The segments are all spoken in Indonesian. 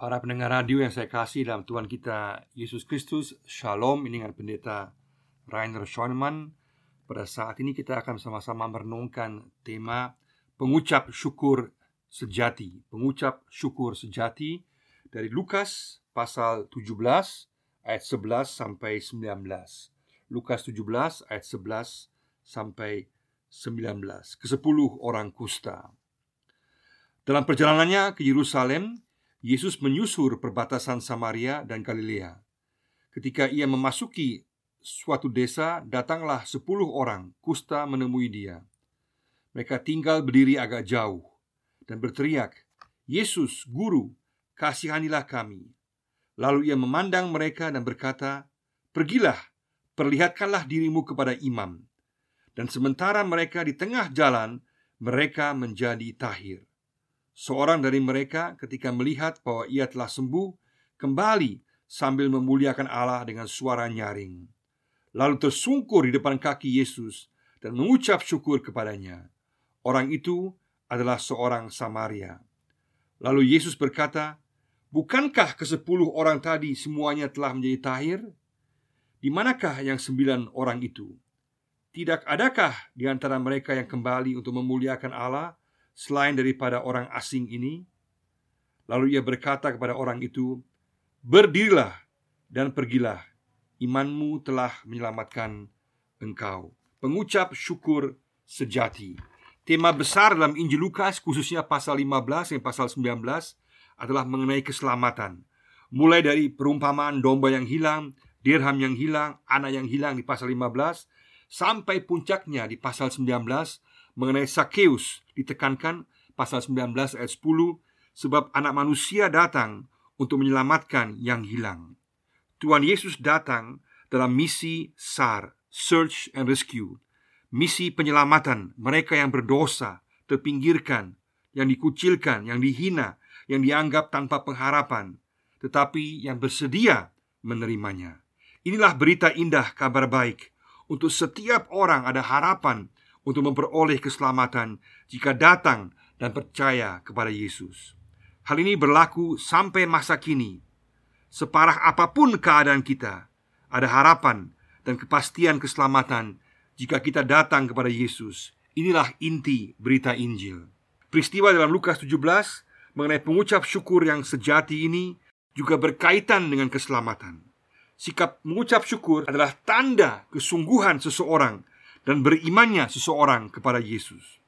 Para pendengar radio yang saya kasih dalam Tuhan kita Yesus Kristus Shalom Ini dengan pendeta Rainer Schoenemann. Pada saat ini kita akan sama-sama merenungkan tema Pengucap syukur sejati. Pengucap syukur sejati Dari Lukas pasal 17 ayat 11 sampai 19 Lukas 17 ayat 11 sampai 19 Kesepuluh orang kusta. Dalam perjalanannya ke Yerusalem Yesus menyusur perbatasan Samaria dan Galilea. Ketika ia memasuki suatu desa, datanglah sepuluh orang kusta menemui dia. Mereka tinggal berdiri agak jauh dan berteriak, "Yesus, Guru, kasihanilah kami." Lalu ia memandang mereka dan berkata, "Pergilah, perlihatkanlah dirimu kepada imam." Dan sementara mereka di tengah jalan, mereka menjadi tahir. Seorang dari mereka ketika melihat bahwa ia telah sembuh Kembali sambil memuliakan Allah dengan suara nyaring Lalu tersungkur di depan kaki Yesus Dan mengucap syukur kepadanya Orang itu adalah seorang Samaria Lalu Yesus berkata Bukankah kesepuluh orang tadi semuanya telah menjadi tahir? Di manakah yang sembilan orang itu? Tidak adakah di antara mereka yang kembali untuk memuliakan Allah selain daripada orang asing ini? Lalu ia berkata kepada orang itu, "Berdirilah dan pergilah, imanmu telah menyelamatkan engkau." Pengucap syukur sejati. Tema besar dalam Injil Lukas khususnya pasal 15 dan pasal 19 adalah mengenai keselamatan. Mulai dari perumpamaan domba yang hilang, dirham yang hilang, anak yang hilang di pasal 15 sampai puncaknya di pasal 19 mengenai Sakeus ditekankan pasal 19 ayat 10 sebab anak manusia datang untuk menyelamatkan yang hilang. Tuhan Yesus datang dalam misi SAR, Search and Rescue, misi penyelamatan mereka yang berdosa, terpinggirkan, yang dikucilkan, yang dihina, yang dianggap tanpa pengharapan, tetapi yang bersedia menerimanya. Inilah berita indah kabar baik untuk setiap orang ada harapan untuk memperoleh keselamatan jika datang dan percaya kepada Yesus. Hal ini berlaku sampai masa kini. Separah apa pun keadaan kita, ada harapan dan kepastian keselamatan jika kita datang kepada Yesus. Inilah inti berita Injil. Peristiwa dalam Lukas 17 mengenai pengucap syukur yang sejati ini juga berkaitan dengan keselamatan. Sikap mengucap syukur adalah tanda kesungguhan seseorang dan berimannya seseorang kepada Yesus.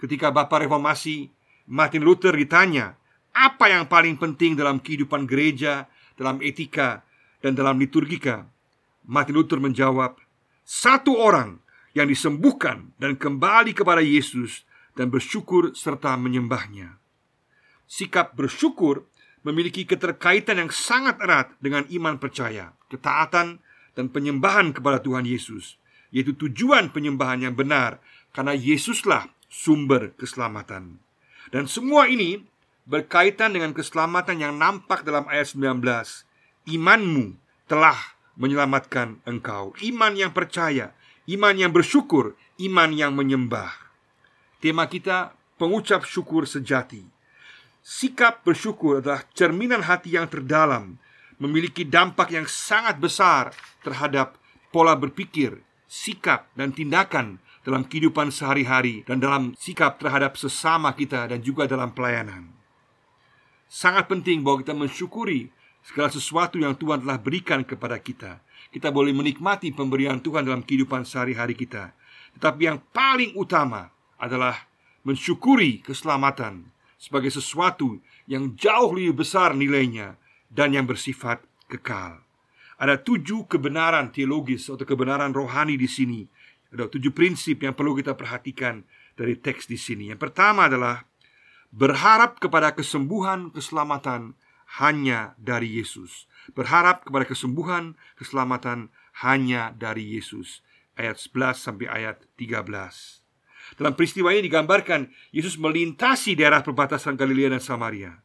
Ketika Bapak Reformasi Martin Luther ditanya, apa yang paling penting dalam kehidupan gereja, dalam etika, dan dalam liturgika? Martin Luther menjawab, satu orang yang disembuhkan dan kembali kepada Yesus dan bersyukur serta menyembahnya. Sikap bersyukur memiliki keterkaitan yang sangat erat dengan iman percaya, ketaatan, dan penyembahan kepada Tuhan Yesus yaitu tujuan penyembahan yang benar karena Yesuslah sumber keselamatan. Dan semua ini berkaitan dengan keselamatan yang nampak dalam ayat 19. Imanmu telah menyelamatkan engkau. Iman yang percaya, iman yang bersyukur, iman yang menyembah. Tema kita pengucap syukur sejati. Sikap bersyukur adalah cerminan hati yang terdalam, memiliki dampak yang sangat besar terhadap pola berpikir, sikap dan tindakan dalam kehidupan sehari-hari dan dalam sikap terhadap sesama kita dan juga dalam pelayanan. Sangat penting bahwa kita mensyukuri segala sesuatu yang Tuhan telah berikan kepada kita. Kita boleh menikmati pemberian Tuhan dalam kehidupan sehari-hari kita. Tetapi yang paling utama adalah mensyukuri keselamatan sebagai sesuatu yang jauh lebih besar nilainya dan yang bersifat kekal. Ada tujuh kebenaran teologis atau kebenaran rohani di sini. Ada tujuh prinsip yang perlu kita perhatikan dari teks di sini. Yang pertama adalah berharap kepada kesembuhan, keselamatan hanya dari Yesus. Berharap kepada kesembuhan, keselamatan hanya dari Yesus. Ayat 11 sampai ayat 13. Dalam peristiwa ini digambarkan Yesus melintasi daerah perbatasan Galilea dan Samaria.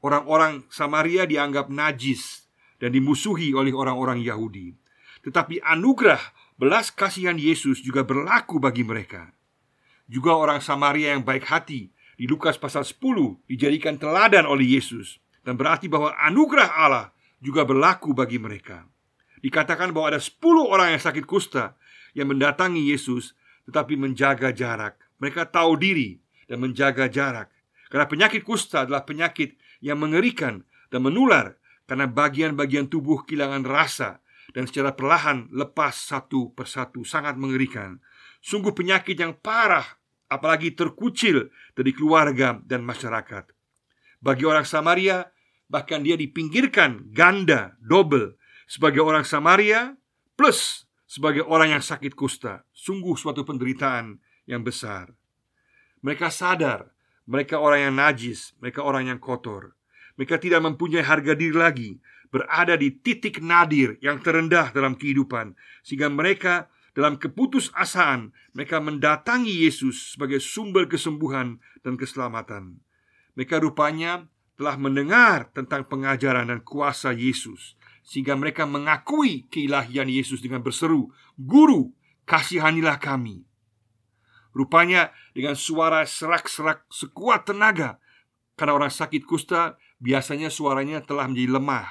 Orang-orang Samaria dianggap najis dan dimusuhi oleh orang-orang Yahudi. Tetapi anugerah belas kasihan Yesus juga berlaku bagi mereka. Juga orang Samaria yang baik hati di Lukas pasal 10 dijadikan teladan oleh Yesus. Dan berarti bahwa anugerah Allah juga berlaku bagi mereka Dikatakan bahwa ada 10 orang yang sakit kusta Yang mendatangi Yesus tetapi menjaga jarak Mereka tahu diri dan menjaga jarak Karena penyakit kusta adalah penyakit yang mengerikan dan menular Karena bagian-bagian tubuh kehilangan rasa Dan secara perlahan lepas satu persatu Sangat mengerikan. Sungguh penyakit yang parah Apalagi terkucil dari keluarga dan masyarakat. Bagi orang Samaria Bahkan dia dipinggirkan ganda, double. Sebagai orang Samaria Plus sebagai orang yang sakit kusta. Sungguh suatu penderitaan yang besar. Mereka sadar Mereka orang yang najis Mereka orang yang kotor Mereka tidak mempunyai harga diri lagi. Berada di titik nadir yang terendah dalam kehidupan. Sehingga mereka dalam keputusasaan Mereka mendatangi Yesus sebagai sumber kesembuhan dan keselamatan. Mereka rupanya telah mendengar tentang pengajaran dan kuasa Yesus. Sehingga mereka mengakui keilahian Yesus dengan berseru, "Guru, kasihanilah kami." Rupanya dengan suara serak-serak sekuat tenaga Karena orang sakit kusta biasanya suaranya telah menjadi lemah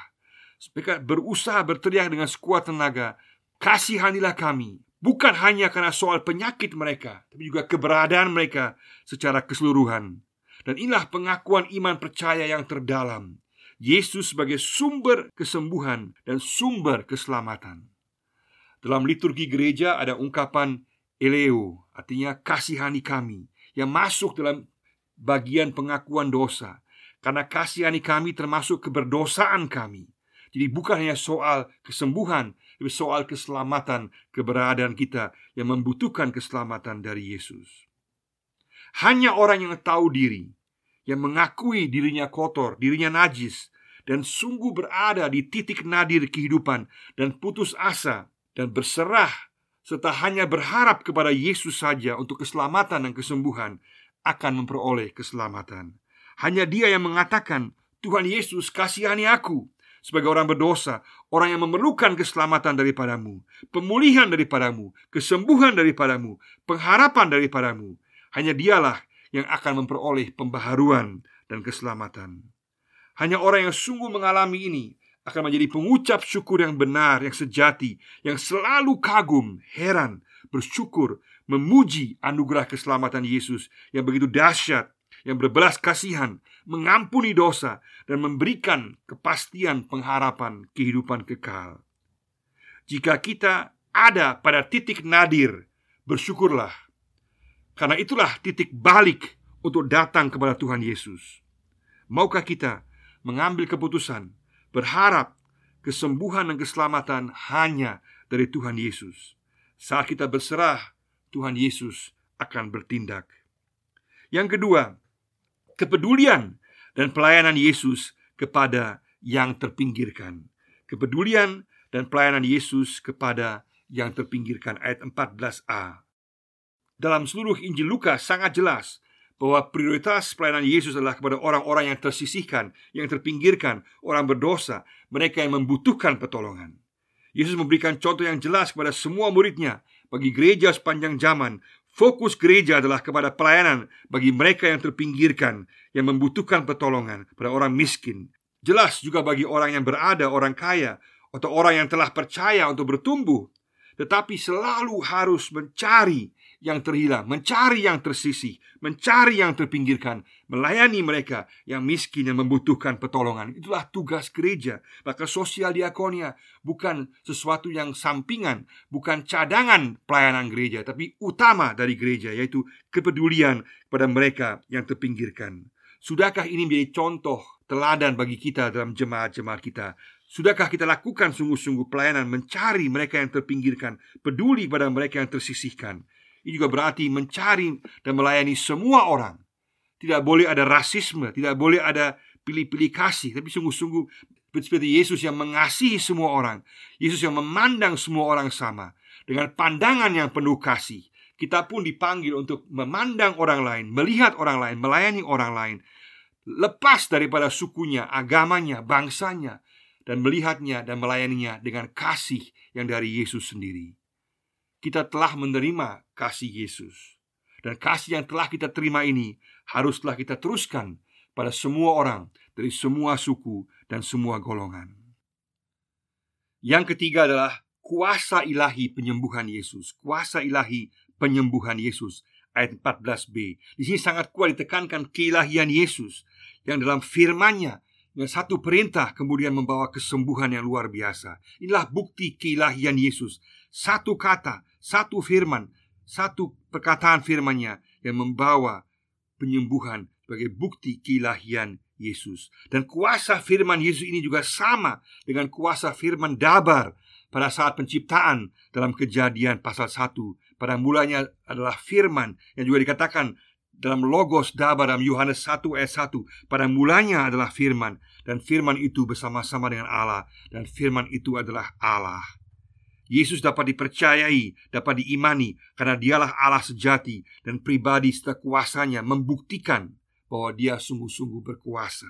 Mereka berusaha berteriak dengan sekuat tenaga Kasihanilah kami Bukan hanya karena soal penyakit mereka Tapi juga keberadaan mereka secara keseluruhan Dan inilah pengakuan iman percaya yang terdalam Yesus sebagai sumber kesembuhan dan sumber keselamatan. Dalam liturgi gereja ada ungkapan eleo, artinya kasihani kami, yang masuk dalam bagian pengakuan dosa. Karena kasihani kami termasuk keberdosaan kami. Jadi bukan hanya soal kesembuhan, tapi soal keselamatan keberadaan kita yang membutuhkan keselamatan dari Yesus. Hanya orang yang tahu diri yang mengakui dirinya kotor, dirinya najis, dan sungguh berada di titik nadir kehidupan dan putus asa dan berserah serta hanya berharap kepada Yesus saja untuk keselamatan dan kesembuhan akan memperoleh keselamatan. Hanya Dia yang mengatakan, "Tuhan Yesus, kasihani aku." Sebagai orang berdosa, orang yang memerlukan keselamatan daripadamu, pemulihan daripadamu, kesembuhan daripadamu, pengharapan daripadamu, hanya Dialah yang akan memperoleh pembaharuan dan keselamatan. Hanya orang yang sungguh mengalami ini akan menjadi pengucap syukur yang benar, yang sejati, yang selalu kagum, heran, bersyukur, memuji anugerah keselamatan Yesus yang begitu dahsyat, yang berbelas kasihan, mengampuni dosa, dan memberikan kepastian pengharapan kehidupan kekal. Jika kita ada pada titik nadir, bersyukurlah karena itulah titik balik untuk datang kepada Tuhan Yesus. Maukah kita mengambil keputusan berharap kesembuhan dan keselamatan hanya dari Tuhan Yesus? Saat kita berserah, Tuhan Yesus akan bertindak. Yang kedua, kepedulian dan pelayanan Yesus kepada yang terpinggirkan. Kepedulian dan pelayanan Yesus kepada yang terpinggirkan ayat 14a dalam seluruh Injil Lukas sangat jelas bahwa prioritas pelayanan Yesus adalah kepada orang-orang yang tersisihkan, yang terpinggirkan, orang berdosa, mereka yang membutuhkan pertolongan. Yesus memberikan contoh yang jelas kepada semua muridnya bagi gereja sepanjang zaman. Fokus gereja adalah kepada pelayanan bagi mereka yang terpinggirkan, yang membutuhkan pertolongan pada orang miskin. Jelas juga bagi orang yang berada, orang kaya, atau orang yang telah percaya untuk bertumbuh, tetapi selalu harus mencari yang terhilang, mencari yang tersisih, mencari yang terpinggirkan, melayani mereka yang miskin yang membutuhkan pertolongan. Itulah tugas gereja. Maka sosial diakonia bukan sesuatu yang sampingan, bukan cadangan pelayanan gereja, tapi utama dari gereja yaitu kepedulian pada mereka yang terpinggirkan. Sudahkah ini menjadi contoh teladan bagi kita dalam jemaat-jemaat kita? Sudahkah kita lakukan sungguh-sungguh pelayanan mencari mereka yang terpinggirkan, peduli pada mereka yang tersisihkan? Ini juga berarti mencari dan melayani semua orang. Tidak boleh ada rasisme, tidak boleh ada pilih-pilih kasih, tapi sungguh-sungguh seperti Yesus yang mengasihi semua orang, Yesus yang memandang semua orang sama. Dengan pandangan yang penuh kasih. Kita pun dipanggil untuk memandang orang lain, melihat orang lain, melayani orang lain, lepas daripada sukunya, agamanya, bangsanya, dan melihatnya dan melayaninya dengan kasih yang dari Yesus sendiri kita telah menerima kasih Yesus. Dan kasih yang telah kita terima ini haruslah kita teruskan pada semua orang dari semua suku dan semua golongan. Yang ketiga adalah kuasa ilahi penyembuhan Yesus. Kuasa ilahi penyembuhan Yesus ayat 14b. Di sini sangat kuat ditekankan keilahian Yesus yang dalam firman-Nya dengan satu perintah kemudian membawa kesembuhan yang luar biasa. Inilah bukti keilahian Yesus. Satu kata, satu firman, satu perkataan firman-Nya yang membawa penyembuhan sebagai bukti keilahian Yesus. Dan kuasa firman Yesus ini juga sama dengan kuasa firman Dabar pada saat penciptaan dalam kejadian pasal 1. Pada mulanya adalah firman yang juga dikatakan dalam logos Dabar dalam Yohanes 1 ayat 1. Pada mulanya adalah firman dan firman itu bersama-sama dengan Allah dan firman itu adalah Allah. Yesus dapat dipercayai, dapat diimani karena dialah Allah sejati dan pribadi serta kuasanya membuktikan bahwa dia sungguh-sungguh berkuasa.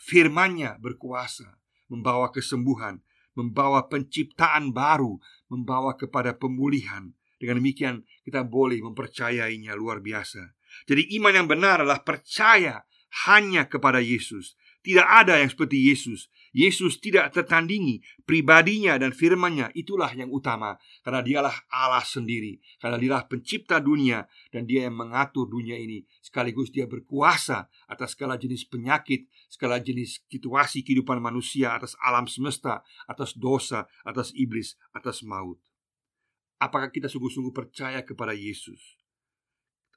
Firmannya berkuasa, membawa kesembuhan, membawa penciptaan baru, membawa kepada pemulihan. Dengan demikian kita boleh mempercayainya luar biasa. Jadi iman yang benar adalah percaya hanya kepada Yesus. Tidak ada yang seperti Yesus Yesus tidak tertandingi. Pribadinya dan firmannya itulah yang utama. Karena dialah Allah sendiri. Karena dialah pencipta dunia. Dan dia yang mengatur dunia ini. Sekaligus dia berkuasa atas segala jenis penyakit. Segala jenis situasi kehidupan manusia atas alam semesta. Atas dosa atas iblis atas maut. Apakah kita sungguh-sungguh percaya kepada Yesus?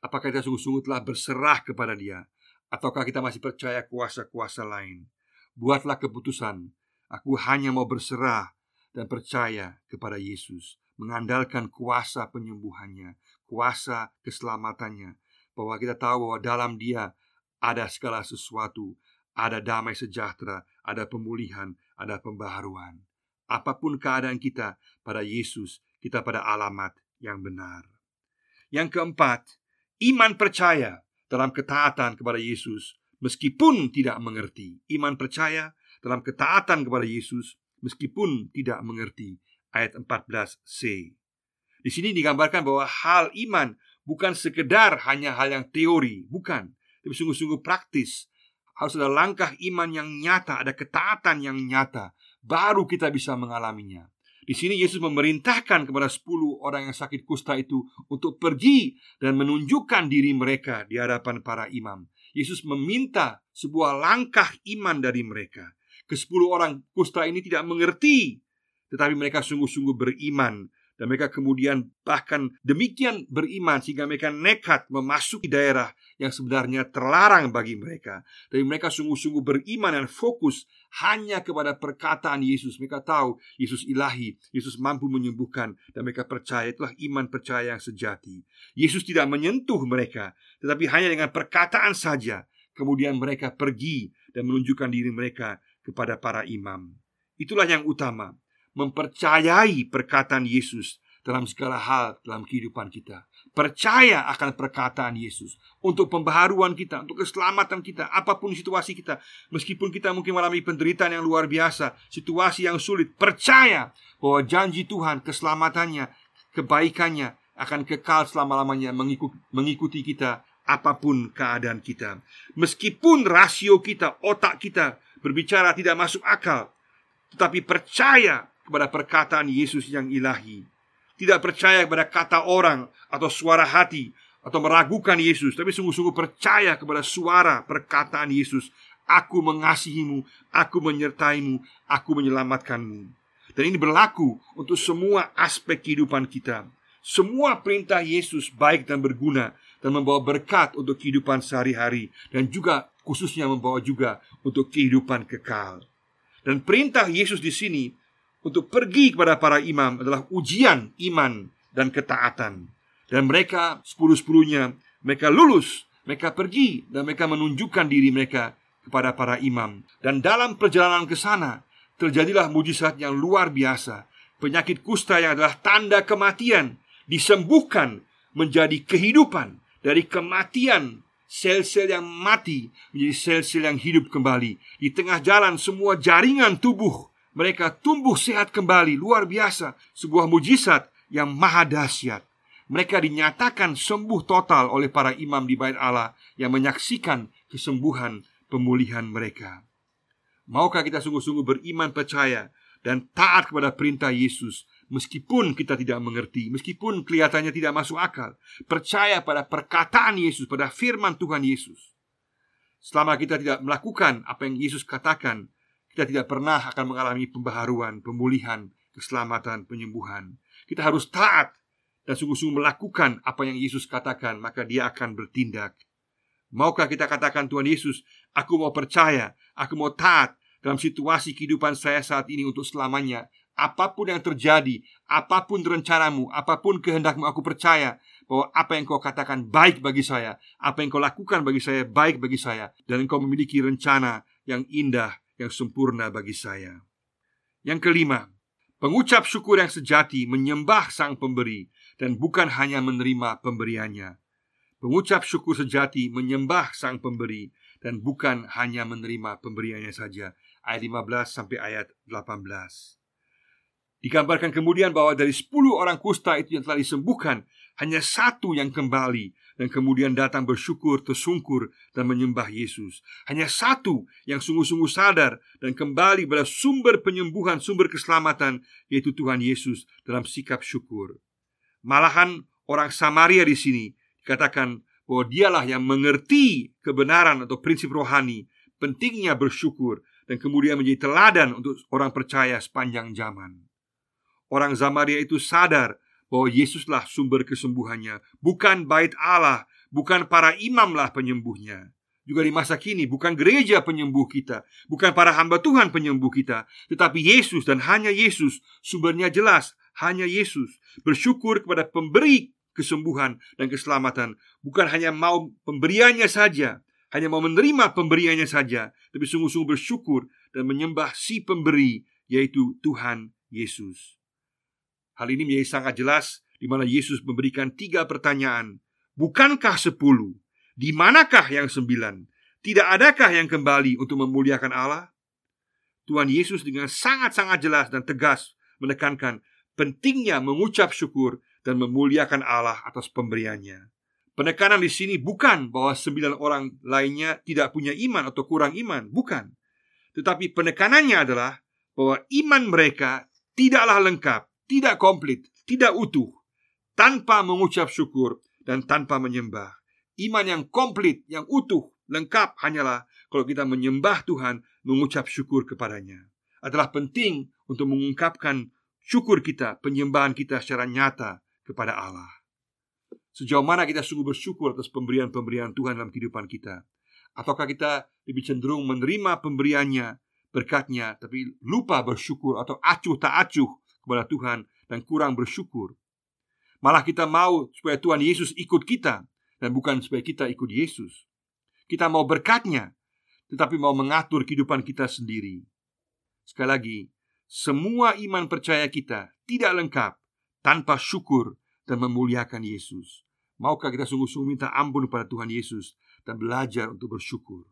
Apakah kita sungguh-sungguh telah berserah kepada dia? Ataukah kita masih percaya kuasa-kuasa lain Buatlah keputusan. Aku hanya mau berserah dan percaya kepada Yesus. Mengandalkan kuasa penyembuhannya Kuasa keselamatannya. Bahwa kita tahu bahwa dalam dia ada segala sesuatu Ada damai sejahtera Ada pemulihan Ada pembaharuan. Apa pun keadaan kita pada Yesus Kita pada alamat yang benar. Yang keempat Iman percaya dalam ketaatan kepada Yesus meskipun tidak mengerti. Iman percaya dalam ketaatan kepada Yesus meskipun tidak mengerti. Ayat 14c. Di sini digambarkan bahwa hal iman bukan sekedar hanya hal yang teori, bukan, tapi sungguh-sungguh praktis. Harus ada langkah iman yang nyata, ada ketaatan yang nyata, baru kita bisa mengalaminya. Di sini Yesus memerintahkan kepada sepuluh orang yang sakit kusta itu untuk pergi dan menunjukkan diri mereka di hadapan para imam. Yesus meminta sebuah langkah iman dari mereka. Kesepuluh orang kusta ini tidak mengerti, tetapi mereka sungguh-sungguh beriman dan mereka kemudian bahkan demikian beriman sehingga mereka nekat memasuki daerah yang sebenarnya terlarang bagi mereka. Tapi mereka sungguh-sungguh beriman dan fokus hanya kepada perkataan Yesus. Mereka tahu Yesus ilahi, Yesus mampu menyembuhkan dan mereka percaya itulah iman percaya yang sejati. Yesus tidak menyentuh mereka, tetapi hanya dengan perkataan saja kemudian mereka pergi dan menunjukkan diri mereka kepada para imam. Itulah yang utama mempercayai perkataan Yesus dalam segala hal dalam kehidupan kita. Percaya akan perkataan Yesus untuk pembaharuan kita, untuk keselamatan kita, apa pun situasi kita. Meskipun kita mungkin mengalami penderitaan yang luar biasa, situasi yang sulit, percaya bahwa janji Tuhan, keselamatannya, kebaikannya akan kekal selama-lamanya mengikuti, kita apa pun keadaan kita. Meskipun rasio kita, otak kita berbicara tidak masuk akal, tetapi percaya kepada perkataan Yesus yang ilahi. Tidak percaya kepada kata orang atau suara hati atau meragukan Yesus, tapi sungguh-sungguh percaya kepada suara perkataan Yesus. Aku mengasihimu, aku menyertaimu, aku menyelamatkanmu. Dan ini berlaku untuk semua aspek kehidupan kita. Semua perintah Yesus baik dan berguna dan membawa berkat untuk kehidupan sehari-hari dan juga khususnya membawa juga untuk kehidupan kekal. Dan perintah Yesus di sini untuk pergi kepada para imam adalah ujian iman dan ketaatan. Dan mereka sepuluh-sepuluhnya mereka lulus, mereka pergi dan mereka menunjukkan diri mereka kepada para imam. Dan dalam perjalanan ke sana terjadilah mujizat yang luar biasa. Penyakit kusta yang adalah tanda kematian disembuhkan menjadi kehidupan dari kematian sel-sel yang mati menjadi sel-sel yang hidup kembali. Di tengah jalan semua jaringan tubuh mereka tumbuh sehat kembali luar biasa sebuah mujizat yang maha dahsyat mereka dinyatakan sembuh total oleh para imam di bait Allah yang menyaksikan kesembuhan pemulihan mereka Maukah kita sungguh-sungguh beriman percaya dan taat kepada perintah Yesus meskipun kita tidak mengerti, meskipun kelihatannya tidak masuk akal. Percaya pada perkataan Yesus, pada firman Tuhan Yesus. Selama kita tidak melakukan apa yang Yesus katakan, kita tidak pernah akan mengalami pembaharuan, pemulihan, keselamatan, penyembuhan. Kita harus taat dan sungguh-sungguh melakukan apa yang Yesus katakan, maka Dia akan bertindak. Maukah kita katakan Tuhan Yesus, aku mau percaya, aku mau taat dalam situasi kehidupan saya saat ini untuk selamanya. Apa pun yang terjadi, apa pun rencanamu, apa pun kehendakmu, aku percaya bahwa apa yang kau katakan baik bagi saya, apa yang kau lakukan bagi saya baik bagi saya, dan engkau memiliki rencana yang indah, yang sempurna bagi saya. Yang kelima, pengucap syukur yang sejati menyembah Sang Pemberi dan bukan hanya menerima pemberiannya. Pengucap syukur sejati menyembah Sang Pemberi dan bukan hanya menerima pemberiannya saja. Ayat 15 sampai ayat 18. Digambarkan kemudian bahwa dari 10 orang kusta itu yang telah disembuhkan, hanya satu yang kembali dan kemudian datang bersyukur, tersungkur dan menyembah Yesus. Hanya satu yang sungguh-sungguh sadar dan kembali pada sumber penyembuhan, sumber keselamatan, yaitu Tuhan Yesus dalam sikap syukur. Malahan orang Samaria di sini dikatakan bahwa dialah yang mengerti kebenaran atau prinsip rohani, pentingnya bersyukur dan kemudian menjadi teladan untuk orang percaya sepanjang zaman. Orang Samaria itu sadar bahwa Yesuslah sumber kesembuhannya, bukan bait Allah, bukan para imamlah penyembuhnya. Juga di masa kini bukan gereja penyembuh kita, bukan para hamba Tuhan penyembuh kita, tetapi Yesus dan hanya Yesus. Sumbernya jelas, hanya Yesus. Bersyukur kepada pemberi kesembuhan dan keselamatan, bukan hanya mau pemberiannya saja, hanya mau menerima pemberiannya saja, tapi sungguh-sungguh bersyukur dan menyembah si pemberi, yaitu Tuhan Yesus. Hal ini menjadi sangat jelas di mana Yesus memberikan tiga pertanyaan. Bukankah sepuluh? Di manakah yang sembilan? Tidak adakah yang kembali untuk memuliakan Allah? Tuhan Yesus dengan sangat-sangat jelas dan tegas menekankan pentingnya mengucap syukur dan memuliakan Allah atas pemberiannya. Penekanan di sini bukan bahwa sembilan orang lainnya tidak punya iman atau kurang iman, bukan. Tetapi penekanannya adalah bahwa iman mereka tidaklah lengkap, tidak komplit, tidak utuh, tanpa mengucap syukur dan tanpa menyembah. Iman yang komplit, yang utuh, lengkap hanyalah kalau kita menyembah Tuhan, mengucap syukur kepadanya. Adalah penting untuk mengungkapkan syukur kita, penyembahan kita secara nyata kepada Allah. Sejauh mana kita sungguh bersyukur atas pemberian-pemberian Tuhan dalam kehidupan kita? Ataukah kita lebih cenderung menerima pemberiannya, berkatnya, tapi lupa bersyukur atau acuh tak acuh kepada Tuhan dan kurang bersyukur? Malah kita mau supaya Tuhan Yesus ikut kita dan bukan supaya kita ikut Yesus. Kita mau berkatnya, tetapi mau mengatur kehidupan kita sendiri. Sekali lagi, semua iman percaya kita tidak lengkap tanpa syukur dan memuliakan Yesus. Maukah kita sungguh-sungguh minta ampun pada Tuhan Yesus dan belajar untuk bersyukur?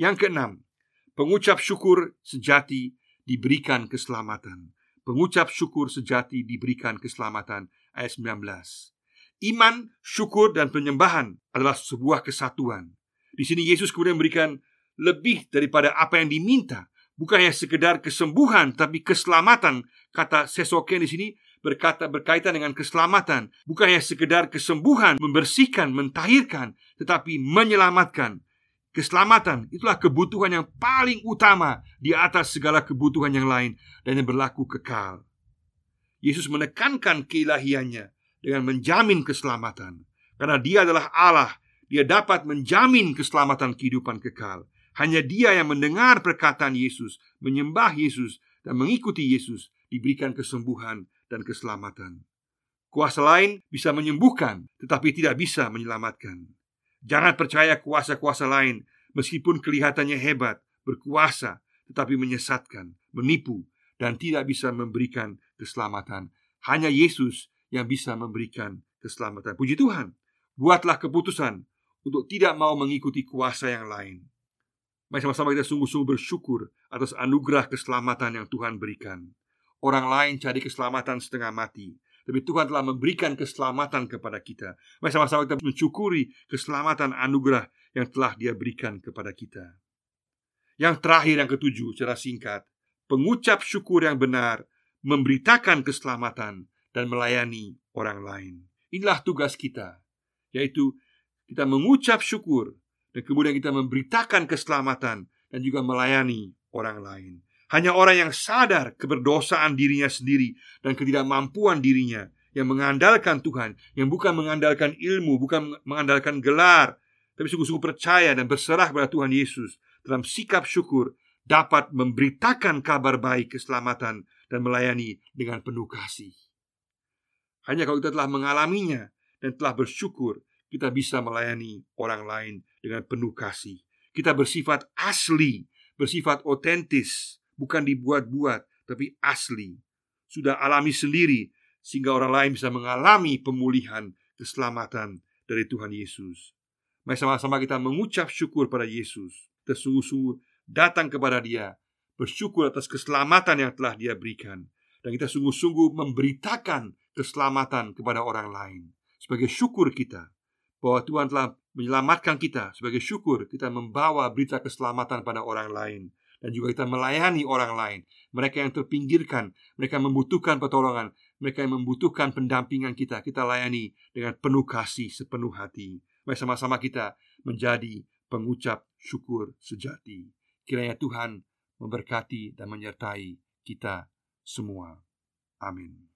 Yang keenam, pengucap syukur sejati diberikan keselamatan. Pengucap syukur sejati diberikan keselamatan ayat 19. Iman, syukur dan penyembahan adalah sebuah kesatuan. Di sini Yesus kemudian memberikan lebih daripada apa yang diminta bukan hanya sekedar kesembuhan tapi keselamatan. Kata sesoken di sini berkata berkaitan dengan keselamatan, bukan hanya sekedar kesembuhan, membersihkan, mentahirkan, tetapi menyelamatkan. Keselamatan itulah kebutuhan yang paling utama di atas segala kebutuhan yang lain dan yang berlaku kekal. Yesus menekankan keilahiannya dengan menjamin keselamatan. Karena dia adalah Allah, dia dapat menjamin keselamatan kehidupan kekal. Hanya dia yang mendengar perkataan Yesus, menyembah Yesus, dan mengikuti Yesus diberikan kesembuhan dan keselamatan. Kuasa lain bisa menyembuhkan, tetapi tidak bisa menyelamatkan. Jangan percaya kuasa-kuasa lain, meskipun kelihatannya hebat, berkuasa, tetapi menyesatkan, menipu, dan tidak bisa memberikan keselamatan. Hanya Yesus yang bisa memberikan keselamatan. Puji Tuhan, buatlah keputusan untuk tidak mau mengikuti kuasa yang lain. Mari sama-sama kita sungguh-sungguh bersyukur atas anugerah keselamatan yang Tuhan berikan. Orang lain cari keselamatan setengah mati, tapi Tuhan telah memberikan keselamatan kepada kita. Mari sama-sama kita mensyukuri keselamatan anugerah yang telah Dia berikan kepada kita. Yang terakhir yang ketujuh secara singkat Pengucap syukur yang benar Memberitakan keselamatan Dan melayani orang lain Inilah tugas kita Yaitu kita mengucap syukur Dan kemudian kita memberitakan keselamatan Dan juga melayani orang lain Hanya orang yang sadar keberdosaan dirinya sendiri Dan ketidakmampuan dirinya Yang mengandalkan Tuhan Yang bukan mengandalkan ilmu Bukan mengandalkan gelar Tapi sungguh-sungguh percaya dan berserah kepada Tuhan Yesus dalam sikap syukur dapat memberitakan kabar baik keselamatan dan melayani dengan penuh kasih. Hanya kalau kita telah mengalaminya dan telah bersyukur, kita bisa melayani orang lain dengan penuh kasih. Kita bersifat asli, bersifat otentis, bukan dibuat-buat, tapi asli. Sudah alami sendiri sehingga orang lain bisa mengalami pemulihan keselamatan dari Tuhan Yesus. Mari sama-sama kita mengucap syukur pada Yesus tersungguh-sungguh datang kepada Dia, bersyukur atas keselamatan yang telah Dia berikan, dan kita sungguh-sungguh memberitakan keselamatan kepada orang lain sebagai syukur kita bahwa Tuhan telah menyelamatkan kita. Sebagai syukur, kita membawa berita keselamatan pada orang lain dan juga kita melayani orang lain, mereka yang terpinggirkan, mereka yang membutuhkan pertolongan, mereka yang membutuhkan pendampingan kita, kita layani dengan penuh kasih, sepenuh hati. Mari sama-sama kita menjadi pengucap syukur sejati. Kiranya Tuhan memberkati dan menyertai kita semua. Amin.